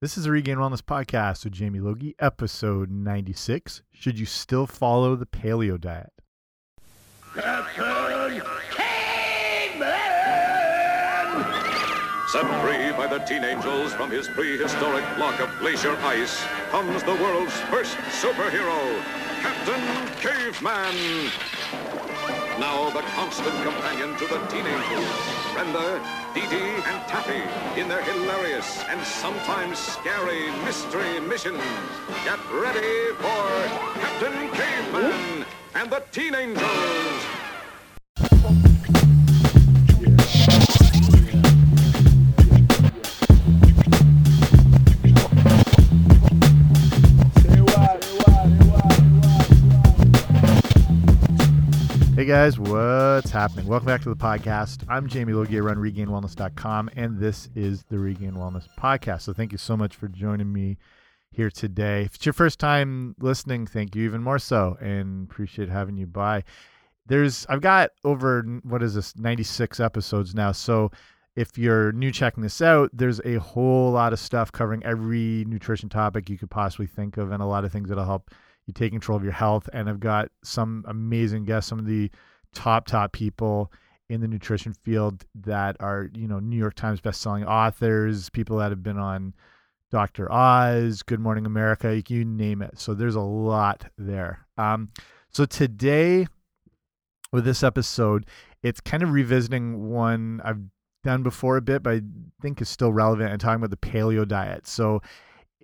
This is the Regained Wellness Podcast with Jamie Logie, episode 96. Should you still follow the paleo diet? Captain Caveman! Set free by the teen angels from his prehistoric block of glacier ice comes the world's first superhero, Captain Caveman. Now the constant companion to the teen angels, Brenda, Dee Dee, and Taffy in their hilarious and sometimes scary mystery missions. Get ready for Captain Caveman and the Teen Angels. Guys, what's happening? Welcome back to the podcast. I'm Jamie Logie, I run regainedwellness.com, and this is the Regained Wellness Podcast. So thank you so much for joining me here today. If it's your first time listening, thank you even more so, and appreciate having you by. There's, I've got over, what is this, 96 episodes now. So if you're new checking this out, there's a whole lot of stuff covering every nutrition topic you could possibly think of, and a lot of things that'll help you take control of your health. And I've got some amazing guests, some of the top, top people in the nutrition field that are, you know, New York Times bestselling authors, people that have been on Dr. Oz, Good Morning America, you name it. So there's a lot there. Um, so today, with this episode, it's kind of revisiting one I've done before a bit, but I think is still relevant and talking about the paleo diet. So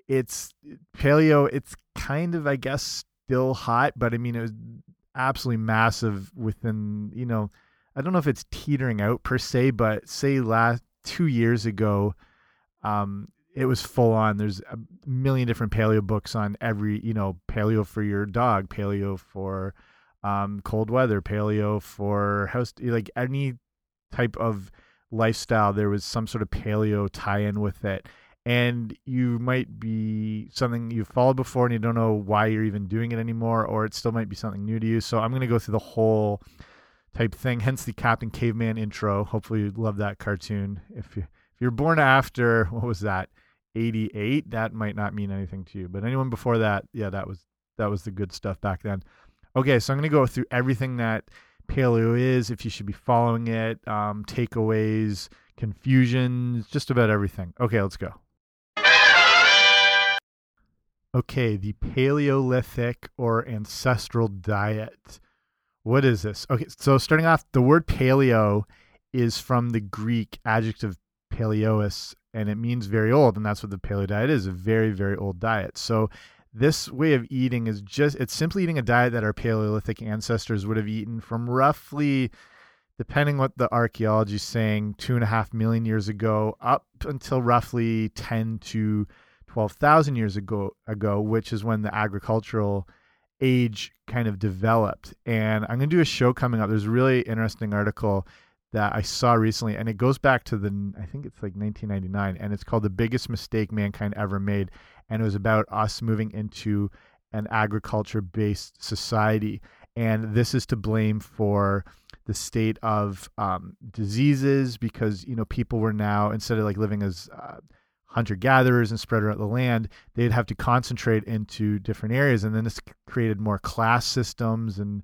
it's paleo, it's kind of, I guess, still hot, but I mean, it was absolutely massive within, you know, I don't know if it's teetering out per se, but say last two years ago, um, it was full on. There's a million different paleo books on every, you know, paleo for your dog, paleo for um, cold weather, paleo for house, like any type of lifestyle. There was some sort of paleo tie in with it and you might be something you've followed before and you don't know why you're even doing it anymore, or it still might be something new to you. So I'm going to go through the whole type thing, hence the Captain Caveman intro. Hopefully you love that cartoon. If you if you're born after what was that, 88, that might not mean anything to you. But anyone before that, yeah, that was that was the good stuff back then. Okay, so I'm going to go through everything that paleo is, if you should be following it, um, takeaways, confusions, just about everything. Okay, let's go. Okay, the Paleolithic or ancestral diet. What is this? Okay, so starting off, the word paleo is from the Greek adjective paleos, and it means very old, and that's what the paleo diet is a very, very old diet. So, this way of eating is just, it's simply eating a diet that our Paleolithic ancestors would have eaten from roughly, depending what the archaeology is saying, two and a half million years ago, up until roughly 10 to 12,000 years ago, ago, which is when the agricultural age kind of developed. And I'm going to do a show coming up. There's a really interesting article that I saw recently, and it goes back to the, I think it's like 1999, and it's called The Biggest Mistake Mankind Ever Made. And it was about us moving into an agriculture based society. And this is to blame for the state of um, diseases because, you know, people were now, instead of like living as, uh, hunter gatherers and spread out the land, they'd have to concentrate into different areas. And then this created more class systems and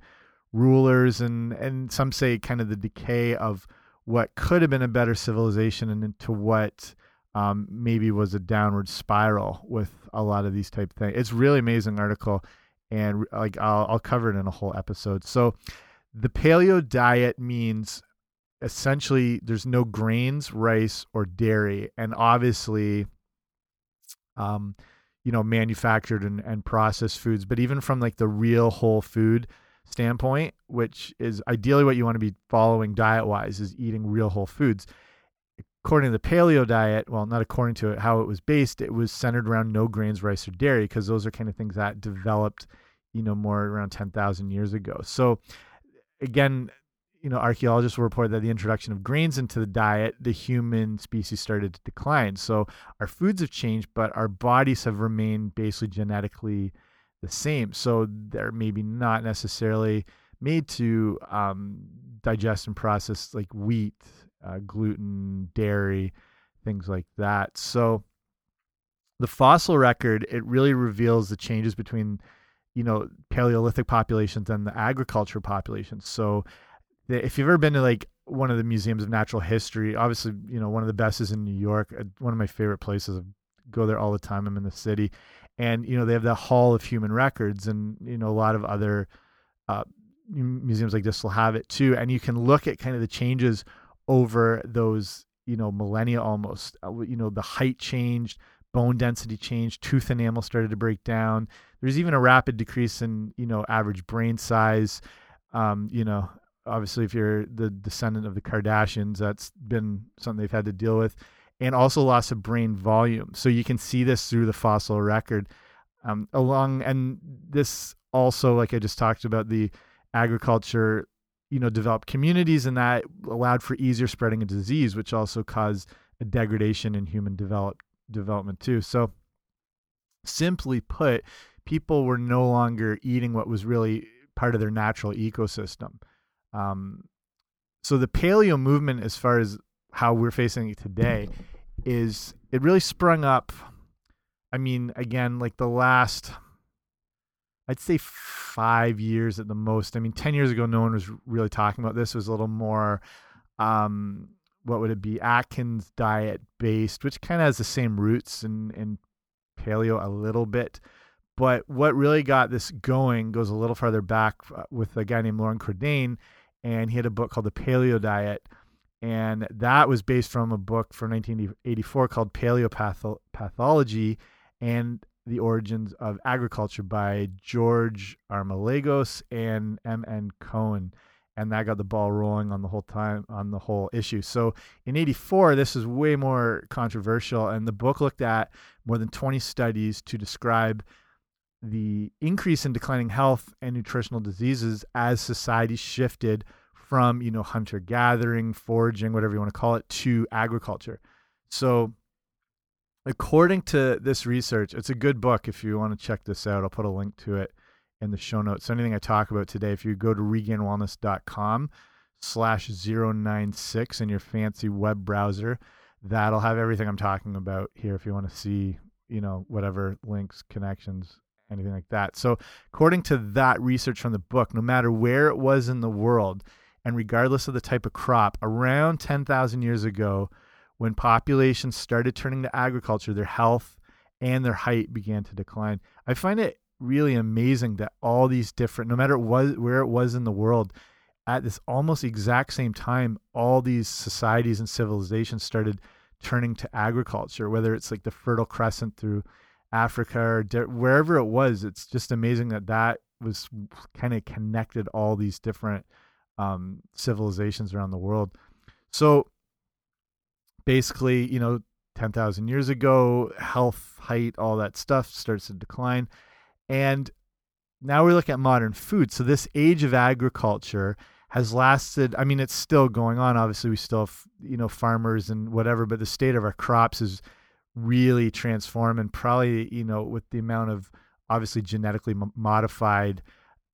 rulers and, and some say kind of the decay of what could have been a better civilization and into what um, maybe was a downward spiral with a lot of these type things. It's really amazing article. And like I'll, I'll cover it in a whole episode. So the paleo diet means essentially there's no grains, rice, or dairy, and obviously, um, you know, manufactured and, and processed foods. But even from like the real whole food standpoint, which is ideally what you want to be following diet wise, is eating real whole foods. According to the paleo diet, well, not according to it, how it was based, it was centered around no grains, rice, or dairy, because those are kind of things that developed, you know, more around 10,000 years ago. So, again, you know, archaeologists will report that the introduction of grains into the diet, the human species started to decline. So our foods have changed, but our bodies have remained basically genetically the same. So they're maybe not necessarily made to um, digest and process like wheat, uh, gluten, dairy, things like that. So the fossil record it really reveals the changes between you know Paleolithic populations and the agriculture populations. So if you've ever been to like one of the museums of natural history, obviously you know one of the best is in New York. Uh, one of my favorite places. I go there all the time. I'm in the city, and you know they have the Hall of Human Records, and you know a lot of other uh, museums like this will have it too. And you can look at kind of the changes over those you know millennia almost. Uh, you know the height changed, bone density changed, tooth enamel started to break down. There's even a rapid decrease in you know average brain size. Um, you know, obviously, if you're the descendant of the Kardashians, that's been something they've had to deal with, and also loss of brain volume. So you can see this through the fossil record. Um, along and this also, like I just talked about, the agriculture, you know, developed communities, and that allowed for easier spreading of disease, which also caused a degradation in human develop, development too. So, simply put, people were no longer eating what was really part of their natural ecosystem. Um, so the paleo movement, as far as how we're facing it today, is it really sprung up. I mean, again, like the last, I'd say five years at the most. I mean, 10 years ago, no one was really talking about this. It was a little more, um, what would it be? Atkins diet based, which kind of has the same roots in, in paleo a little bit. But what really got this going goes a little farther back uh, with a guy named Loren Cordain, and he had a book called The Paleo Diet. And that was based from a book from 1984 called Paleopathology and the Origins of Agriculture by George Armelagos and M.N. Cohen. And that got the ball rolling on the whole time on the whole issue. So in 84, this is way more controversial. And the book looked at more than 20 studies to describe the increase in declining health and nutritional diseases as society shifted from you know hunter gathering foraging whatever you want to call it to agriculture. So according to this research it's a good book if you want to check this out. I'll put a link to it in the show notes. So anything i talk about today if you go to regainedwellness.com slash 096 in your fancy web browser that'll have everything i'm talking about here if you want to see you know whatever links connections anything like that. So, according to that research from the book, no matter where it was in the world, and regardless of the type of crop, around 10,000 years ago, when populations started turning to agriculture, their health and their height began to decline. I find it really amazing that all these different, no matter where it was in the world, at this almost exact same time, all these societies and civilizations started turning to agriculture, whether it's like the Fertile Crescent through Africa or wherever it was. It's just amazing that that was kind of connected all these different um, civilizations around the world. So basically, you know, 10,000 years ago, health, height, all that stuff starts to decline. And now we look at modern food. So this age of agriculture has lasted. I mean, it's still going on. Obviously, we still have, you know, farmers and whatever, but the state of our crops is really transform and probably you know with the amount of obviously genetically modified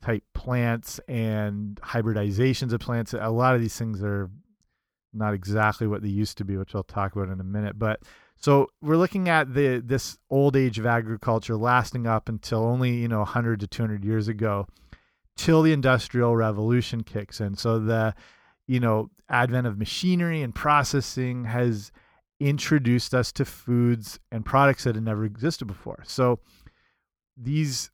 type plants and hybridizations of plants a lot of these things are not exactly what they used to be which I'll talk about in a minute. But so we're looking at the this old age of agriculture lasting up until only you know 100 to 200 years ago till the industrial revolution kicks in. So the you know advent of machinery and processing has introduced us to foods and products that had never existed before. So these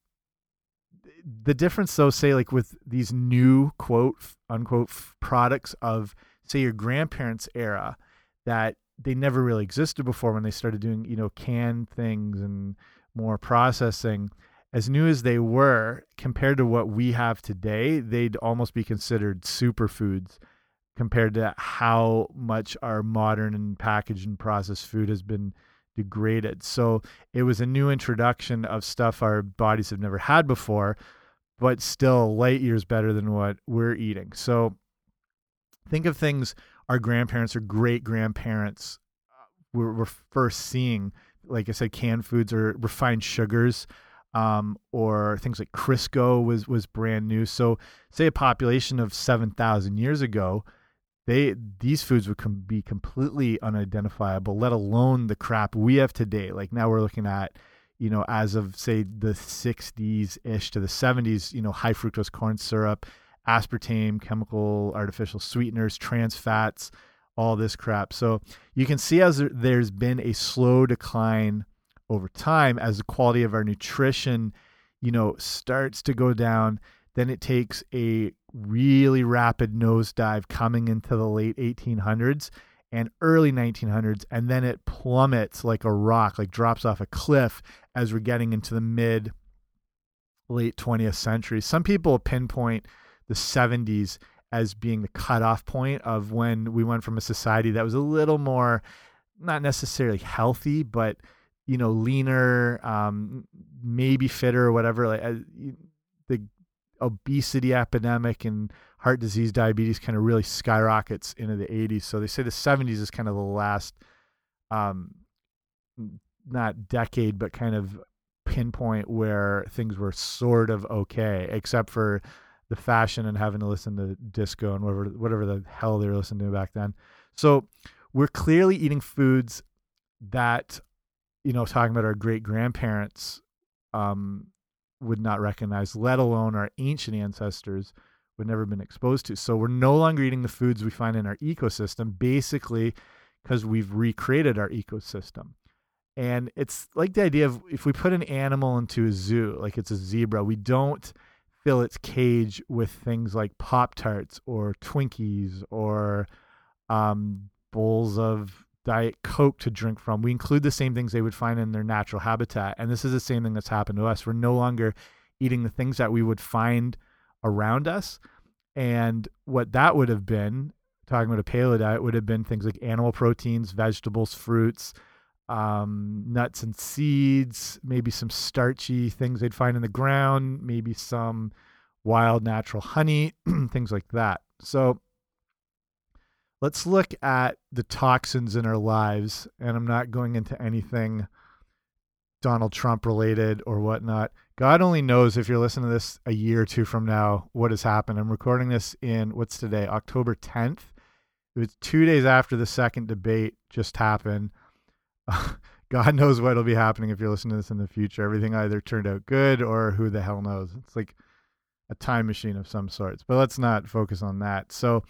the difference though say like with these new quote unquote products of say your grandparents era that they never really existed before when they started doing you know canned things and more processing as new as they were compared to what we have today they'd almost be considered superfoods compared to how much our modern and packaged and processed food has been degraded. So it was a new introduction of stuff our bodies have never had before, but still light years better than what we're eating. So think of things our grandparents or great grandparents uh, were, were first seeing. Like I said, canned foods or refined sugars. Um, or things like Crisco was was brand new. So, say a population of seven thousand years ago, they these foods would com be completely unidentifiable, let alone the crap we have today. Like now we're looking at, you know, as of say the 60s ish to the 70s, you know, high fructose corn syrup, aspartame, chemical artificial sweeteners, trans fats, all this crap. So you can see as there's been a slow decline over time as the quality of our nutrition, you know, starts to go down. Then it takes a really rapid nosedive coming into the late 1800s and early 1900s, and then it plummets like a rock, like drops off a cliff as we're getting into the mid late 20th century. Some people pinpoint the 70s as being the cutoff point of when we went from a society that was a little more, not necessarily healthy, but you know, leaner, um, maybe fitter or whatever. Like uh, the obesity epidemic and heart disease, diabetes kind of really skyrockets into the 80s. So they say the 70s is kind of the last, um, not decade, but kind of pinpoint where things were sort of okay, except for the fashion and having to listen to disco and whatever whatever the hell they were listening to back then. So we're clearly eating foods that, you know, talking about our great grandparents um, would not recognize, let alone our ancient ancestors would never been exposed to. So we're no longer eating the foods we find in our ecosystem, basically because we've recreated our ecosystem. And it's like the idea of if we put an animal into a zoo, like it's a zebra, we don't fill its cage with things like Pop Tarts or Twinkies or um, bowls of Diet Coke to drink from. We include the same things they would find in their natural habitat. And this is the same thing that's happened to us. We're no longer eating the things that we would find around us. And what that would have been, talking about a paleo diet, would have been things like animal proteins, vegetables, fruits, um, nuts and seeds, maybe some starchy things they'd find in the ground, maybe some wild natural honey, things like that. So let's look at the toxins in our lives. And I'm not going into anything Donald Trump related or whatnot. God only knows if you're listening to this a year or two from now what has happened. I'm recording this in what's today, October 10th. It was two days after the second debate just happened. God knows what'll be happening if you're listening to this in the future. Everything either turned out good or who the hell knows. It's like a time machine of some sorts. But let's not focus on that. So,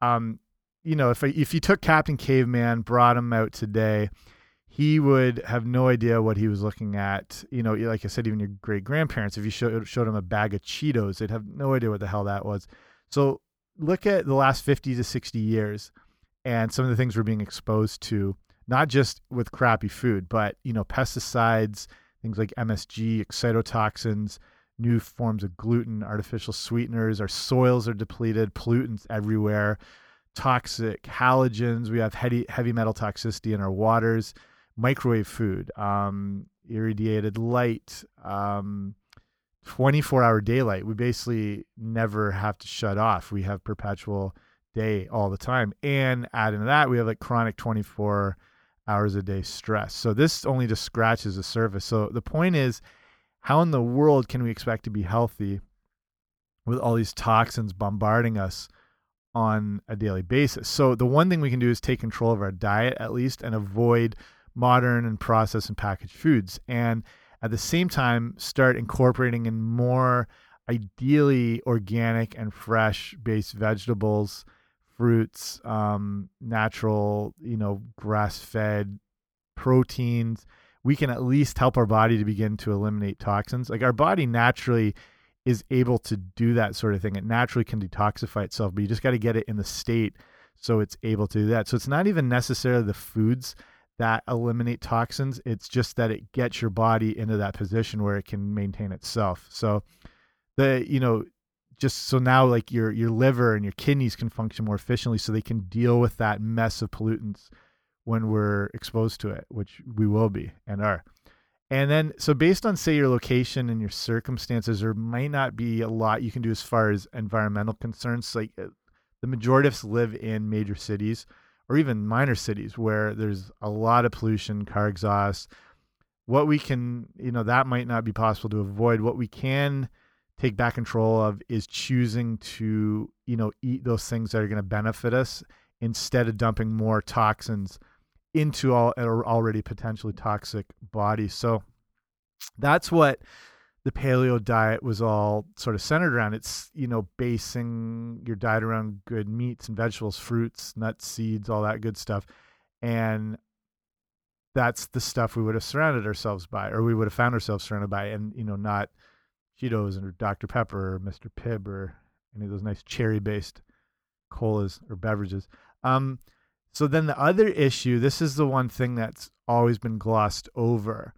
um, you know, if if you took Captain Caveman, brought him out today, he would have no idea what he was looking at. You know, like I said, even your great grandparents, if you showed showed him a bag of Cheetos, they'd have no idea what the hell that was. So look at the last fifty to sixty years, and some of the things we're being exposed to not just with crappy food, but you know, pesticides, things like MSG, excitotoxins, new forms of gluten, artificial sweeteners. Our soils are depleted, pollutants everywhere, toxic halogens. We have heavy heavy metal toxicity in our waters, microwave food, um, irradiated light. Um, 24 hour daylight. We basically never have to shut off. We have perpetual day all the time. And adding to that, we have like chronic 24 hours a day stress. So this only just scratches the surface. So the point is, how in the world can we expect to be healthy with all these toxins bombarding us on a daily basis? So the one thing we can do is take control of our diet at least and avoid modern and processed and packaged foods. And at the same time, start incorporating in more ideally organic and fresh based vegetables fruits, um, natural, you know, grass fed proteins, we can at least help our body to begin to eliminate toxins. Like our body naturally is able to do that sort of thing. It naturally can detoxify itself, but you just got to get it in the state so it's able to do that. So it's not even necessarily the foods that eliminate toxins, it's just that it gets your body into that position where it can maintain itself. So the you know just so now like your your liver and your kidneys can function more efficiently so they can deal with that mess of pollutants when we're exposed to it which we will be and are and then so based on say your location and your circumstances there might not be a lot you can do as far as environmental concerns like uh, the majority of us live in major cities or even minor cities where there's a lot of pollution car exhaust. What we can you know that might not be possible to avoid. What we can take back control of is choosing to you know eat those things that are going to benefit us instead of dumping more toxins into all already potentially toxic bodies so that's what the paleo diet was all sort of centered around it's you know basing your diet around good meats and vegetables fruits nuts seeds all that good stuff and that's the stuff we would have surrounded ourselves by or we would have found ourselves surrounded by and you know not Cheetos or Dr. Pepper or Mr. Pibb or any of those nice cherry based colas or beverages. Um, so then the other issue, this is the one thing that's always been glossed over.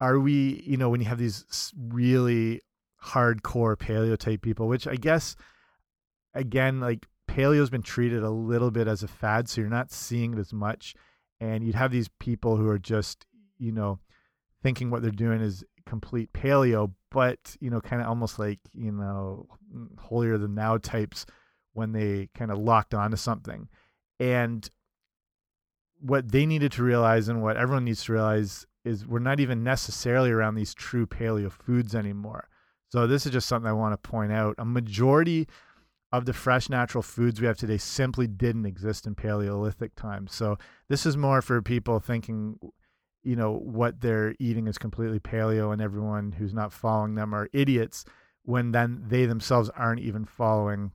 Are we, you know, when you have these really hardcore paleo type people, which I guess, again, like paleo's been treated a little bit as a fad, so you're not seeing it as much. And you'd have these people who are just, you know, thinking what they're doing is complete paleo, but you know, kind of almost like you know, holier than thou types when they kind of locked onto something. And what they needed to realize, and what everyone needs to realize, is we're not even necessarily around these true paleo foods anymore. So this is just something I want to point out. A majority of the fresh natural foods we have today simply didn't exist in Paleolithic times. So this is more for people thinking you know what they're eating is completely paleo and everyone who's not following them are idiots when then they themselves aren't even following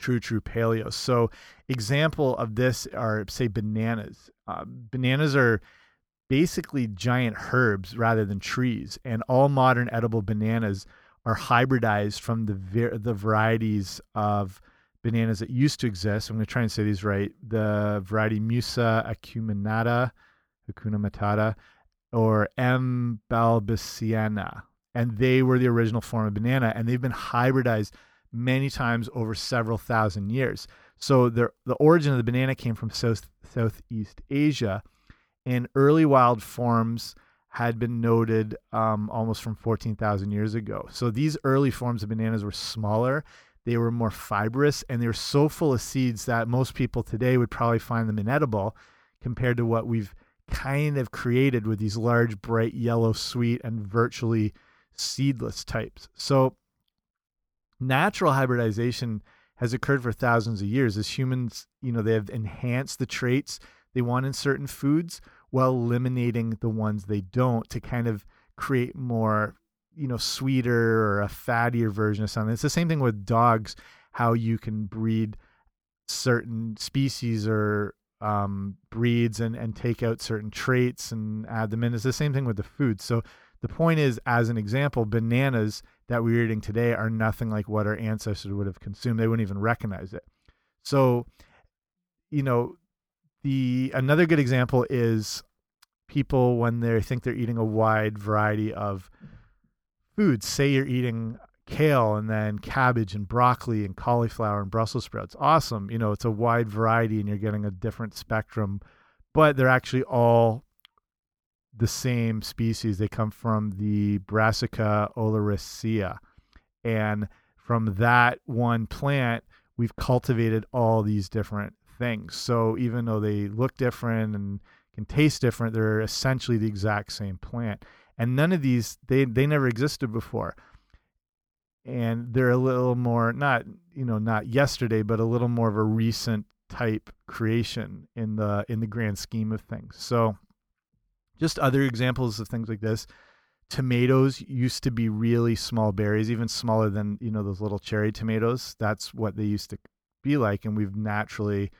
true true paleo so example of this are say bananas uh, bananas are basically giant herbs rather than trees and all modern edible bananas are hybridized from the the varieties of bananas that used to exist i'm going to try and say these right the variety musa acuminata Hakuna Matata, or M. balbisiana. And they were the original form of banana, and they've been hybridized many times over several thousand years. So the the origin of the banana came from South Southeast Asia, and early wild forms had been noted um, almost from 14,000 years ago. So these early forms of bananas were smaller, they were more fibrous, and they were so full of seeds that most people today would probably find them inedible compared to what we've kind of created with these large, bright yellow, sweet, and virtually seedless types. So, natural hybridization has occurred for thousands of years as humans, you know, they have enhanced the traits they want in certain foods while eliminating the ones they don't to kind of create more, you know, sweeter or a fattier version of something. It's the same thing with dogs, how you can breed certain species or um, breeds and, and take out certain traits and add them in. It's the same thing with the food. So the point is, as an example, bananas that we're eating today are nothing like what our ancestors would have consumed. They wouldn't even recognize it. So, you know, the another good example is people when they think they're eating a wide variety of foods. Say you're eating kale and then cabbage and broccoli and cauliflower and Brussels sprouts. Awesome. You know, it's a wide variety and you're getting a different spectrum, but they're actually all the same species. They come from the Brassica oleracea. And from that one plant, we've cultivated all these different things. So even though they look different and can taste different, they're essentially the exact same plant. And none of these they they never existed before and they're a little more not you know not yesterday but a little more of a recent type creation in the in the grand scheme of things so just other examples of things like this. Tomatoes used to be really small berries even smaller than you know those little cherry tomatoes. That's what they used to be like and we've naturally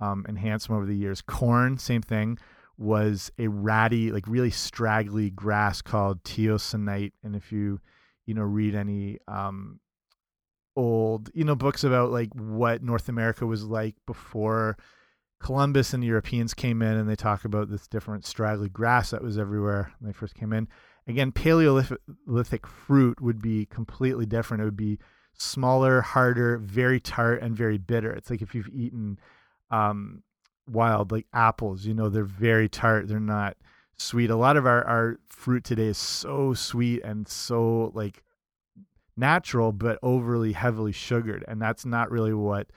um, enhanced them over the years. Corn same thing was a ratty like really straggly grass called teosinte and if you you know read any um old you know books about like what North America was like before Columbus and the Europeans came in and they talk about this different straggly grass that was everywhere when they first came in. Again, Paleolithic fruit would be completely different. It would be smaller, harder, very tart, and very bitter. It's like if you've eaten um, wild like apples, you know, they're very tart. They're not sweet. A lot of our, our fruit today is so sweet and so like natural, but overly heavily sugared. And that's not really what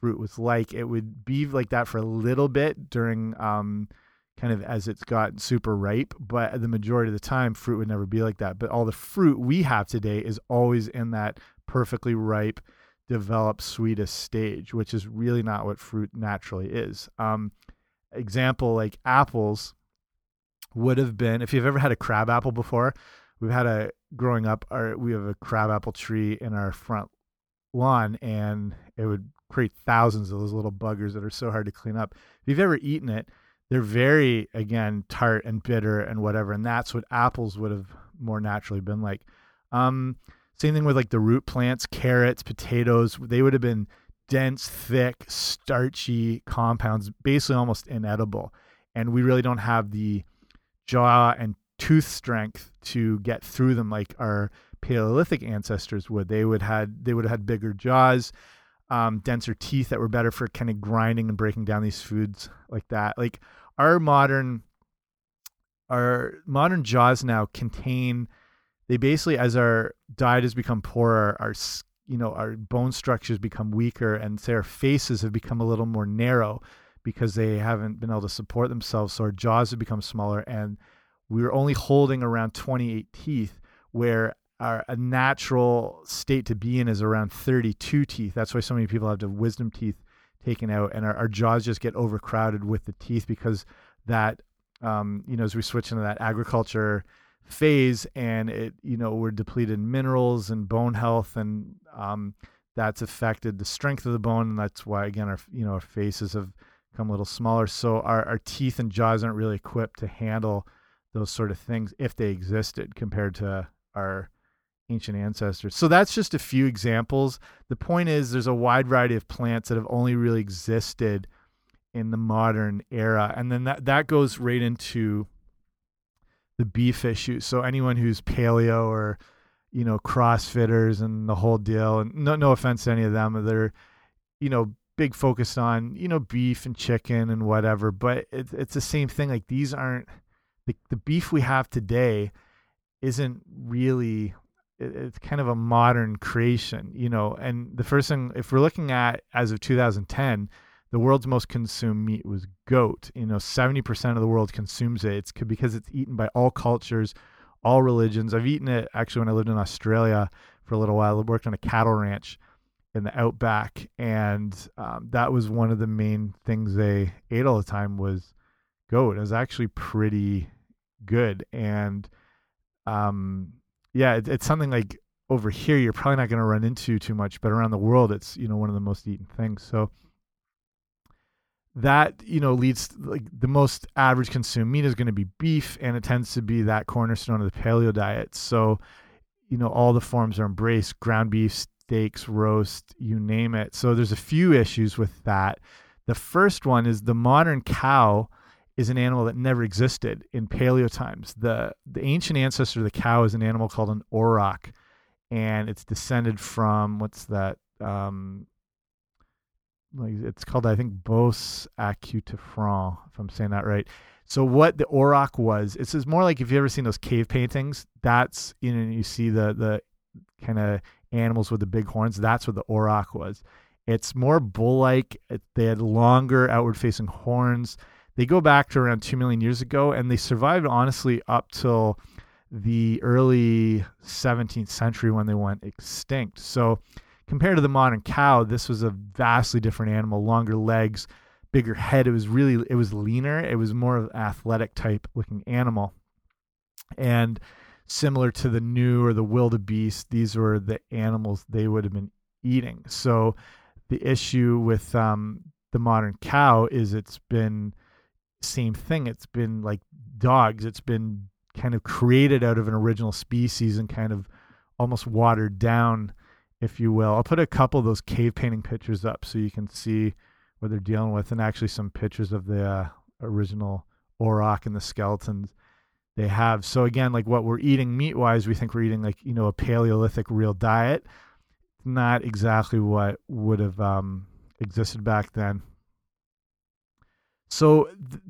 fruit was like. It would be like that for a little bit during um, kind of as it's gotten super ripe. But the majority of the time, fruit would never be like that. But all the fruit we have today is always in that perfectly ripe, developed, sweetest stage, which is really not what fruit naturally is. Um, example like apples would have been if you've ever had a crab apple before. We've had a growing up. Our we have a crab apple tree in our front lawn, and it would create thousands of those little buggers that are so hard to clean up. If you've ever eaten it, they're very again tart and bitter and whatever, and that's what apples would have more naturally been like. Um, same thing with like the root plants, carrots, potatoes. They would have been dense, thick, starchy compounds, basically almost inedible. And we really don't have the jaw and tooth strength to get through them like our Paleolithic ancestors would. They would had they would have had bigger jaws, um, denser teeth that were better for kind of grinding and breaking down these foods like that. Like our modern our modern jaws now contain they basically as our diet has become poorer, our you know our bone structures become weaker, and our faces have become a little more narrow because they haven't been able to support themselves. So our jaws have become smaller, and we are only holding around 28 teeth, where our, a natural state to be in is around 32 teeth. That's why so many people have to wisdom teeth taken out, and our, our jaws just get overcrowded with the teeth because that, um, you know, as we switch into that agriculture phase, and it, you know, we're depleted in minerals and bone health, and um, that's affected the strength of the bone, and that's why again our, you know, our faces have become a little smaller. So our, our teeth and jaws aren't really equipped to handle those sort of things if they existed compared to our ancient ancestors. So that's just a few examples. The point is, there's a wide variety of plants that have only really existed in the modern era, and then that that goes right into the beef issue. So anyone who's paleo or you know CrossFitters and the whole deal, and no no offense to any of them, they're you know big focus on you know beef and chicken and whatever, but it's it's the same thing. Like these aren't the the beef we have today isn't really it's kind of a modern creation, you know. And the first thing, if we're looking at as of 2010, the world's most consumed meat was goat. You know, 70% of the world consumes it. It's because it's eaten by all cultures, all religions. I've eaten it actually when I lived in Australia for a little while. I worked on a cattle ranch in the outback, and um, that was one of the main things they ate all the time was goat. It was actually pretty good, and um, yeah, it, it's something like over here you're probably not going to run into too much, but around the world it's you know one of the most eaten things. So that you know leads like the most average consumed meat is going to be beef, and it tends to be that cornerstone of the paleo diet. So you know all the forms are embraced: ground beef, steaks, roast, you name it. So there's a few issues with that. The first one is the modern cow is an animal that never existed in paleo times. The the ancient ancestor of the cow is an animal called an auroch, and it's descended from what's that? Um, like it's called I think Bos acutefran, if I'm saying that right. So what the auroch was, it's is more like if you ever seen those cave paintings. That's you know you see the the kind of animals with the big horns. That's what the auroch was. It's more bull-like. They had longer outward-facing horns they go back to around 2 million years ago and they survived honestly up till the early 17th century when they went extinct. So, compared to the modern cow, this was a vastly different animal, longer legs, bigger head. It was really it was leaner. It was more of an athletic type looking animal. And similar to the gnu or the wildebeest, these were the animals they would have been eating. So the issue with um, the modern cow is it's been same thing. It's been like dogs. It's been kind of created out of an original species and kind of almost watered down, if you will. I'll put a couple of those cave painting pictures up so you can see what they're dealing with, and actually some pictures of the uh, original auroch and the skeletons they have. So again, like what we're eating meat wise, we think we're eating like you know a Paleolithic real diet. Not exactly what would have um, existed back then. So th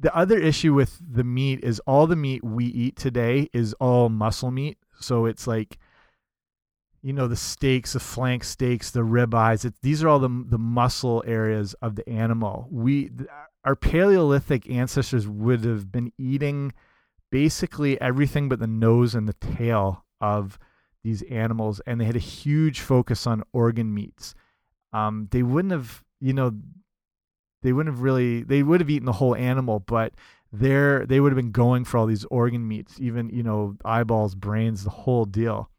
the other issue with the meat is all the meat we eat today is all muscle meat. So it's like you know the steaks, the flank steaks, the ribeyes. These are all the the muscle areas of the animal. We our Paleolithic ancestors would have been eating basically everything but the nose and the tail of these animals, and they had a huge focus on organ meats. Um, they wouldn't have, you know, they wouldn't have really, they would have eaten the whole animal, but they're, they would have been going for all these organ meats, even, you know, eyeballs, brains, the whole deal.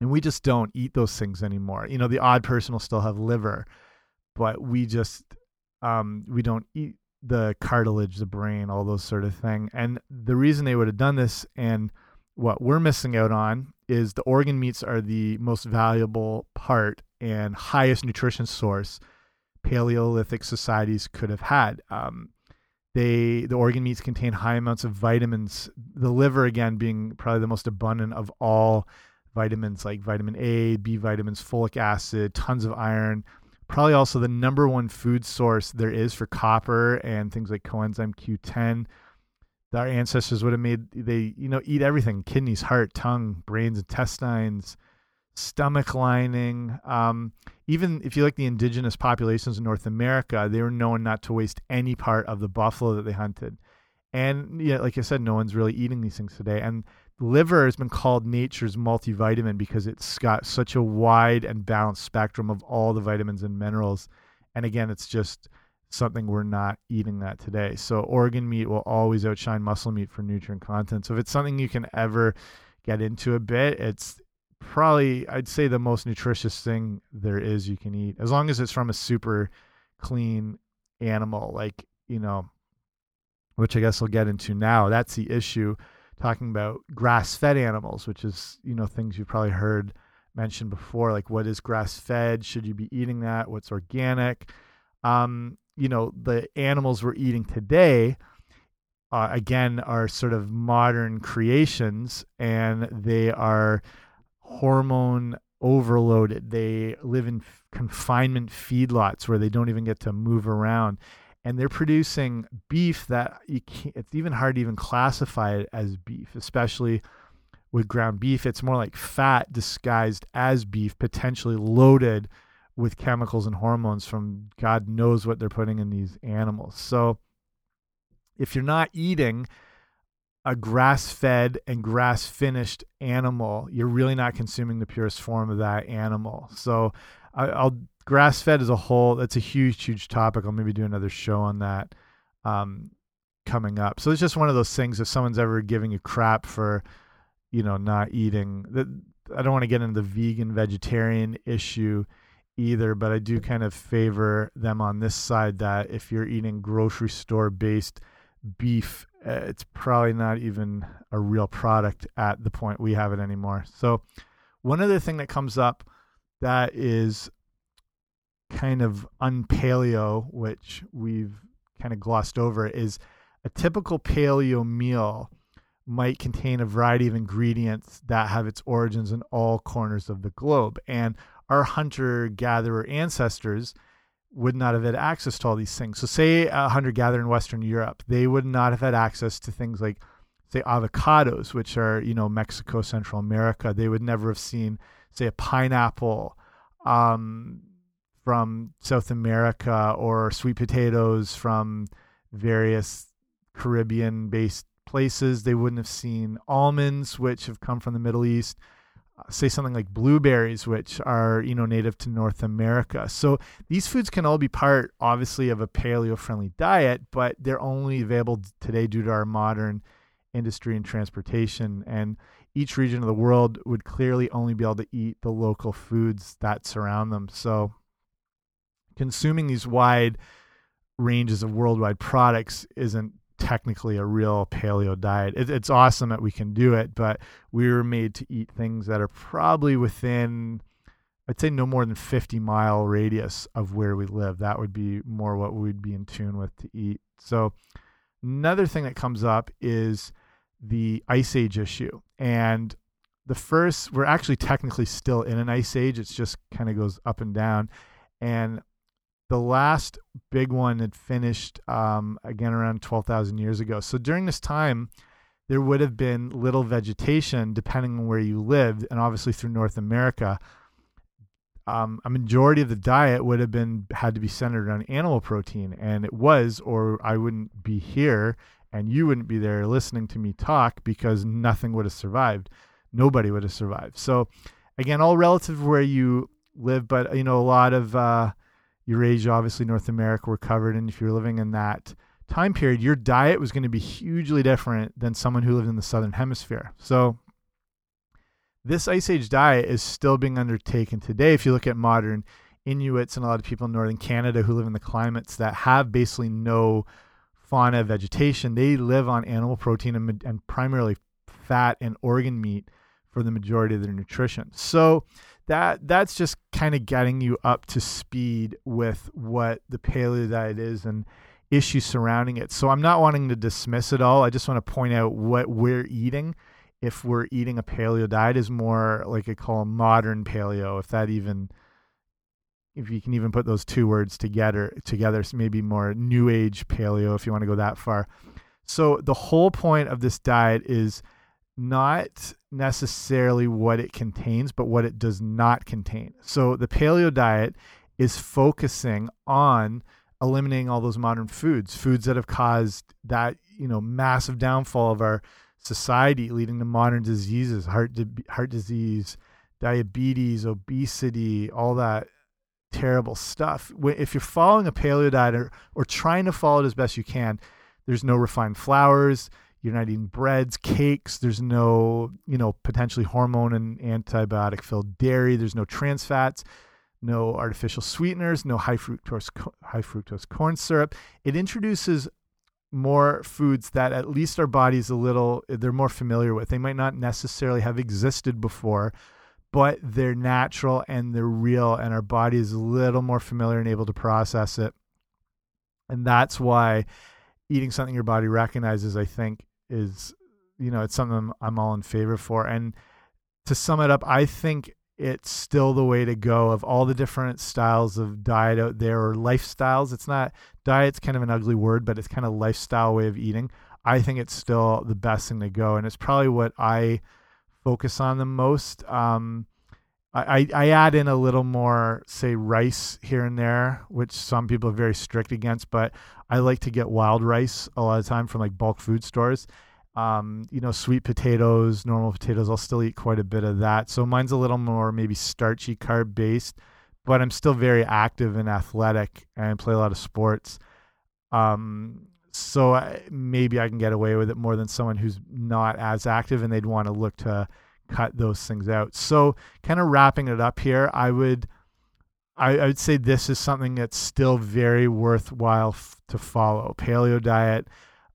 And we just don't eat those things anymore. You know, the odd person will still have liver, but we just, um, we don't eat the cartilage, the brain, all those sort of thing. And the reason they would have done this and what we're missing out on is the organ meats are the most valuable part and highest nutrition source Paleolithic societies could have had. Um, they the organ meats contain high amounts of vitamins. The liver, again, being probably the most abundant of all vitamins, like vitamin A, B vitamins, folic acid, tons of iron. Probably also the number one food source there is for copper and things like coenzyme Q10 our ancestors would have made they you know eat everything kidneys heart tongue brains intestines stomach lining um, even if you look the indigenous populations in north america they were known not to waste any part of the buffalo that they hunted and yeah like i said no one's really eating these things today and liver has been called nature's multivitamin because it's got such a wide and balanced spectrum of all the vitamins and minerals and again it's just something we're not eating that today. So organ meat will always outshine muscle meat for nutrient content. So if it's something you can ever get into a bit, it's probably I'd say the most nutritious thing there is you can eat as long as it's from a super clean animal like, you know, which I guess we'll get into now. That's the issue talking about grass-fed animals, which is, you know, things you've probably heard mentioned before like what is grass-fed? Should you be eating that? What's organic? Um, you know the animals we're eating today uh, again are sort of modern creations and they are hormone overloaded they live in confinement feedlots where they don't even get to move around. And they're producing beef that you can't it's even hard to even classify it as beef especially with ground beef. It's more like fat disguised as beef potentially loaded with chemicals and hormones from God knows what they're putting in these animals. So if you're not eating a grass fed and grass finished animal, you're really not consuming the purest form of that animal. So I'll grass fed as a whole, that's a huge, huge topic. I'll maybe do another show on that um, coming up. So it's just one of those things if someone's ever giving you crap for, you know, not eating that I don't want to get into the vegan vegetarian issue either, but I do kind of favor them on this side that if you're eating grocery store based beef, Uh, it's probably not even a real product at the point we have it anymore. So, one other thing that comes up that is kind of unpaleo, which we've kind of glossed over, is a typical paleo meal might contain a variety of ingredients that have its origins in all corners of the globe. And our hunter gatherer ancestors would not have had access to all these things. So, say a hunter gatherer in Western Europe, they would not have had access to things like, say, avocados, which are, you know, Mexico, Central America. They would never have seen, say, a pineapple um, from South America or sweet potatoes from various Caribbean based places. They wouldn't have seen almonds, which have come from the Middle East say something like blueberries, which are you know native to North America. So these foods can all be part, obviously, of a paleo-friendly diet, but they're only available today due to our modern industry and transportation. And each region of the world would clearly only be able to eat the local foods that surround them. So consuming these wide ranges of worldwide products isn't technically a real paleo diet. It, it's awesome that we can do it, but we were made to eat things that are probably within, I'd say, no more than 50 mile radius of where we live. That would be more what we'd be in tune with to eat. So, another thing that comes up is the ice age issue. And the first, we're actually technically still in an ice age, it's just kind of goes up and down. And the last big one had finished um, again around 12,000 years ago. So during this time, there would have been little vegetation depending on where you lived, and obviously through North America. Um, a majority of the diet would have been had to be centered on animal protein, and it was, or I wouldn't be here, and you wouldn't be there listening to me talk because nothing would have survived. Nobody would have survived. So, again, all relative where you live, but you know, a lot of uh, Eurasia, obviously North America, were covered, and if you're living in that time period, your diet was going to be hugely different than someone who lived in the southern hemisphere. So, this Ice Age diet is still being undertaken today. If you look at modern Inuits and a lot of people in northern Canada who live in the climates that have basically no fauna vegetation, they live on animal protein and, and primarily fat and organ meat for the majority of their nutrition. So that that's just kind of getting you up to speed with what the paleo diet is and issues surrounding it. So I'm not wanting to dismiss it all. I just want to point out what we're eating if we're eating a paleo diet is more like I call a modern paleo, if that even if you can even put those two words together together, maybe more new age paleo if you want to go that far. So the whole point of this diet is not necessarily what it contains, but what it does not contain. So the paleo diet is focusing on eliminating all those modern foods, foods that have caused that, you know, massive downfall of our society leading to modern diseases, heart heart disease, diabetes, obesity, all that terrible stuff. If you're following a paleo diet or, or trying to follow it as best you can, there's no refined flours. You're not eating breads, cakes. There's no, you know, potentially hormone and antibiotic filled dairy. There's no trans fats, no artificial sweeteners, no high fructose high fructose corn syrup. It introduces more foods that at least our bodies a little they're more familiar with. They might not necessarily have existed before, but they're natural and they're real and our body is a little more familiar and able to process it. And that's why eating something your body recognizes I think is you know, it's something I'm all in favor for. And to sum it up, I think it's still the way to go of all the different styles of diet out there or lifestyles. It's not diet's kind of an ugly word, but it's kind of lifestyle way of eating. I think it's still the best thing to go, and it's probably what I focus on the most. Um, I, I add in a little more, say, rice here and there, which some people are very strict against, but I like to get wild rice a lot of time from like bulk food stores um, you know, sweet potatoes, normal potatoes. I'll still eat quite a bit of that. So mine's a little more maybe starchy, carb based, but I'm still very active and athletic and play a lot of sports. Um, so I, maybe I can get away with it more than someone who's not as active and they'd want to look to cut those things out. So kind of wrapping it up here, I would. I, I would say this is something that's still very worthwhile to follow. Paleo diet,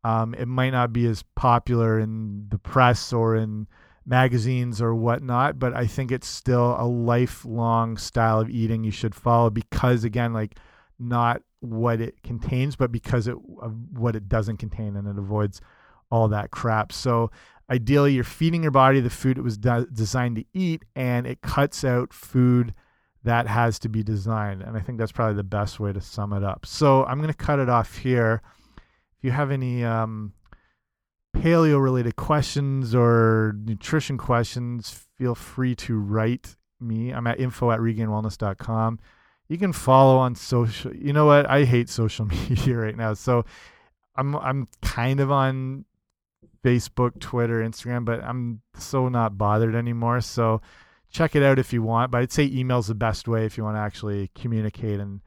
um, it might not be as popular in the press or in magazines or whatnot, but I think it's still a lifelong style of eating you should follow because, again, like not what it contains, but because it of what it doesn't contain, and it avoids all that crap. So ideally, you're feeding your body the food it was de designed to eat, and it cuts out food that has to be designed. And I think that's probably the best way to sum it up. So I'm going to cut it off here If you have any um, paleo related questions or nutrition questions, feel free to write me. I'm at info at regainedwellness.com. You can follow on social. You know what? I hate social media right now. So I'm I'm kind of on Facebook, Twitter, Instagram, but I'm so not bothered anymore. So check it out if you want. But I'd say email's the best way if you want to actually communicate and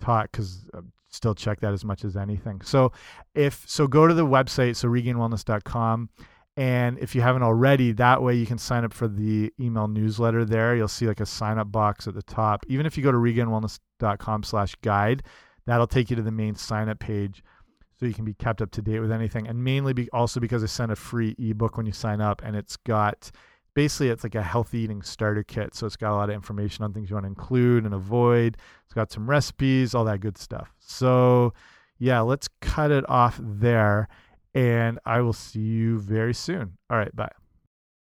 talk because uh, still check that as much as anything. So if so go to the website so regainedwellness.com. and if you haven't already that way you can sign up for the email newsletter there. You'll see like a sign up box at the top. Even if you go to regainedwellness.com/guide, that'll take you to the main sign up page so you can be kept up to date with anything and mainly be also because I send a free ebook when you sign up and it's got basically it's like a healthy eating starter kit. So it's got a lot of information on things you want to include and avoid. It's got some recipes, all that good stuff. So yeah, let's cut it off there and I will see you very soon. All right, bye.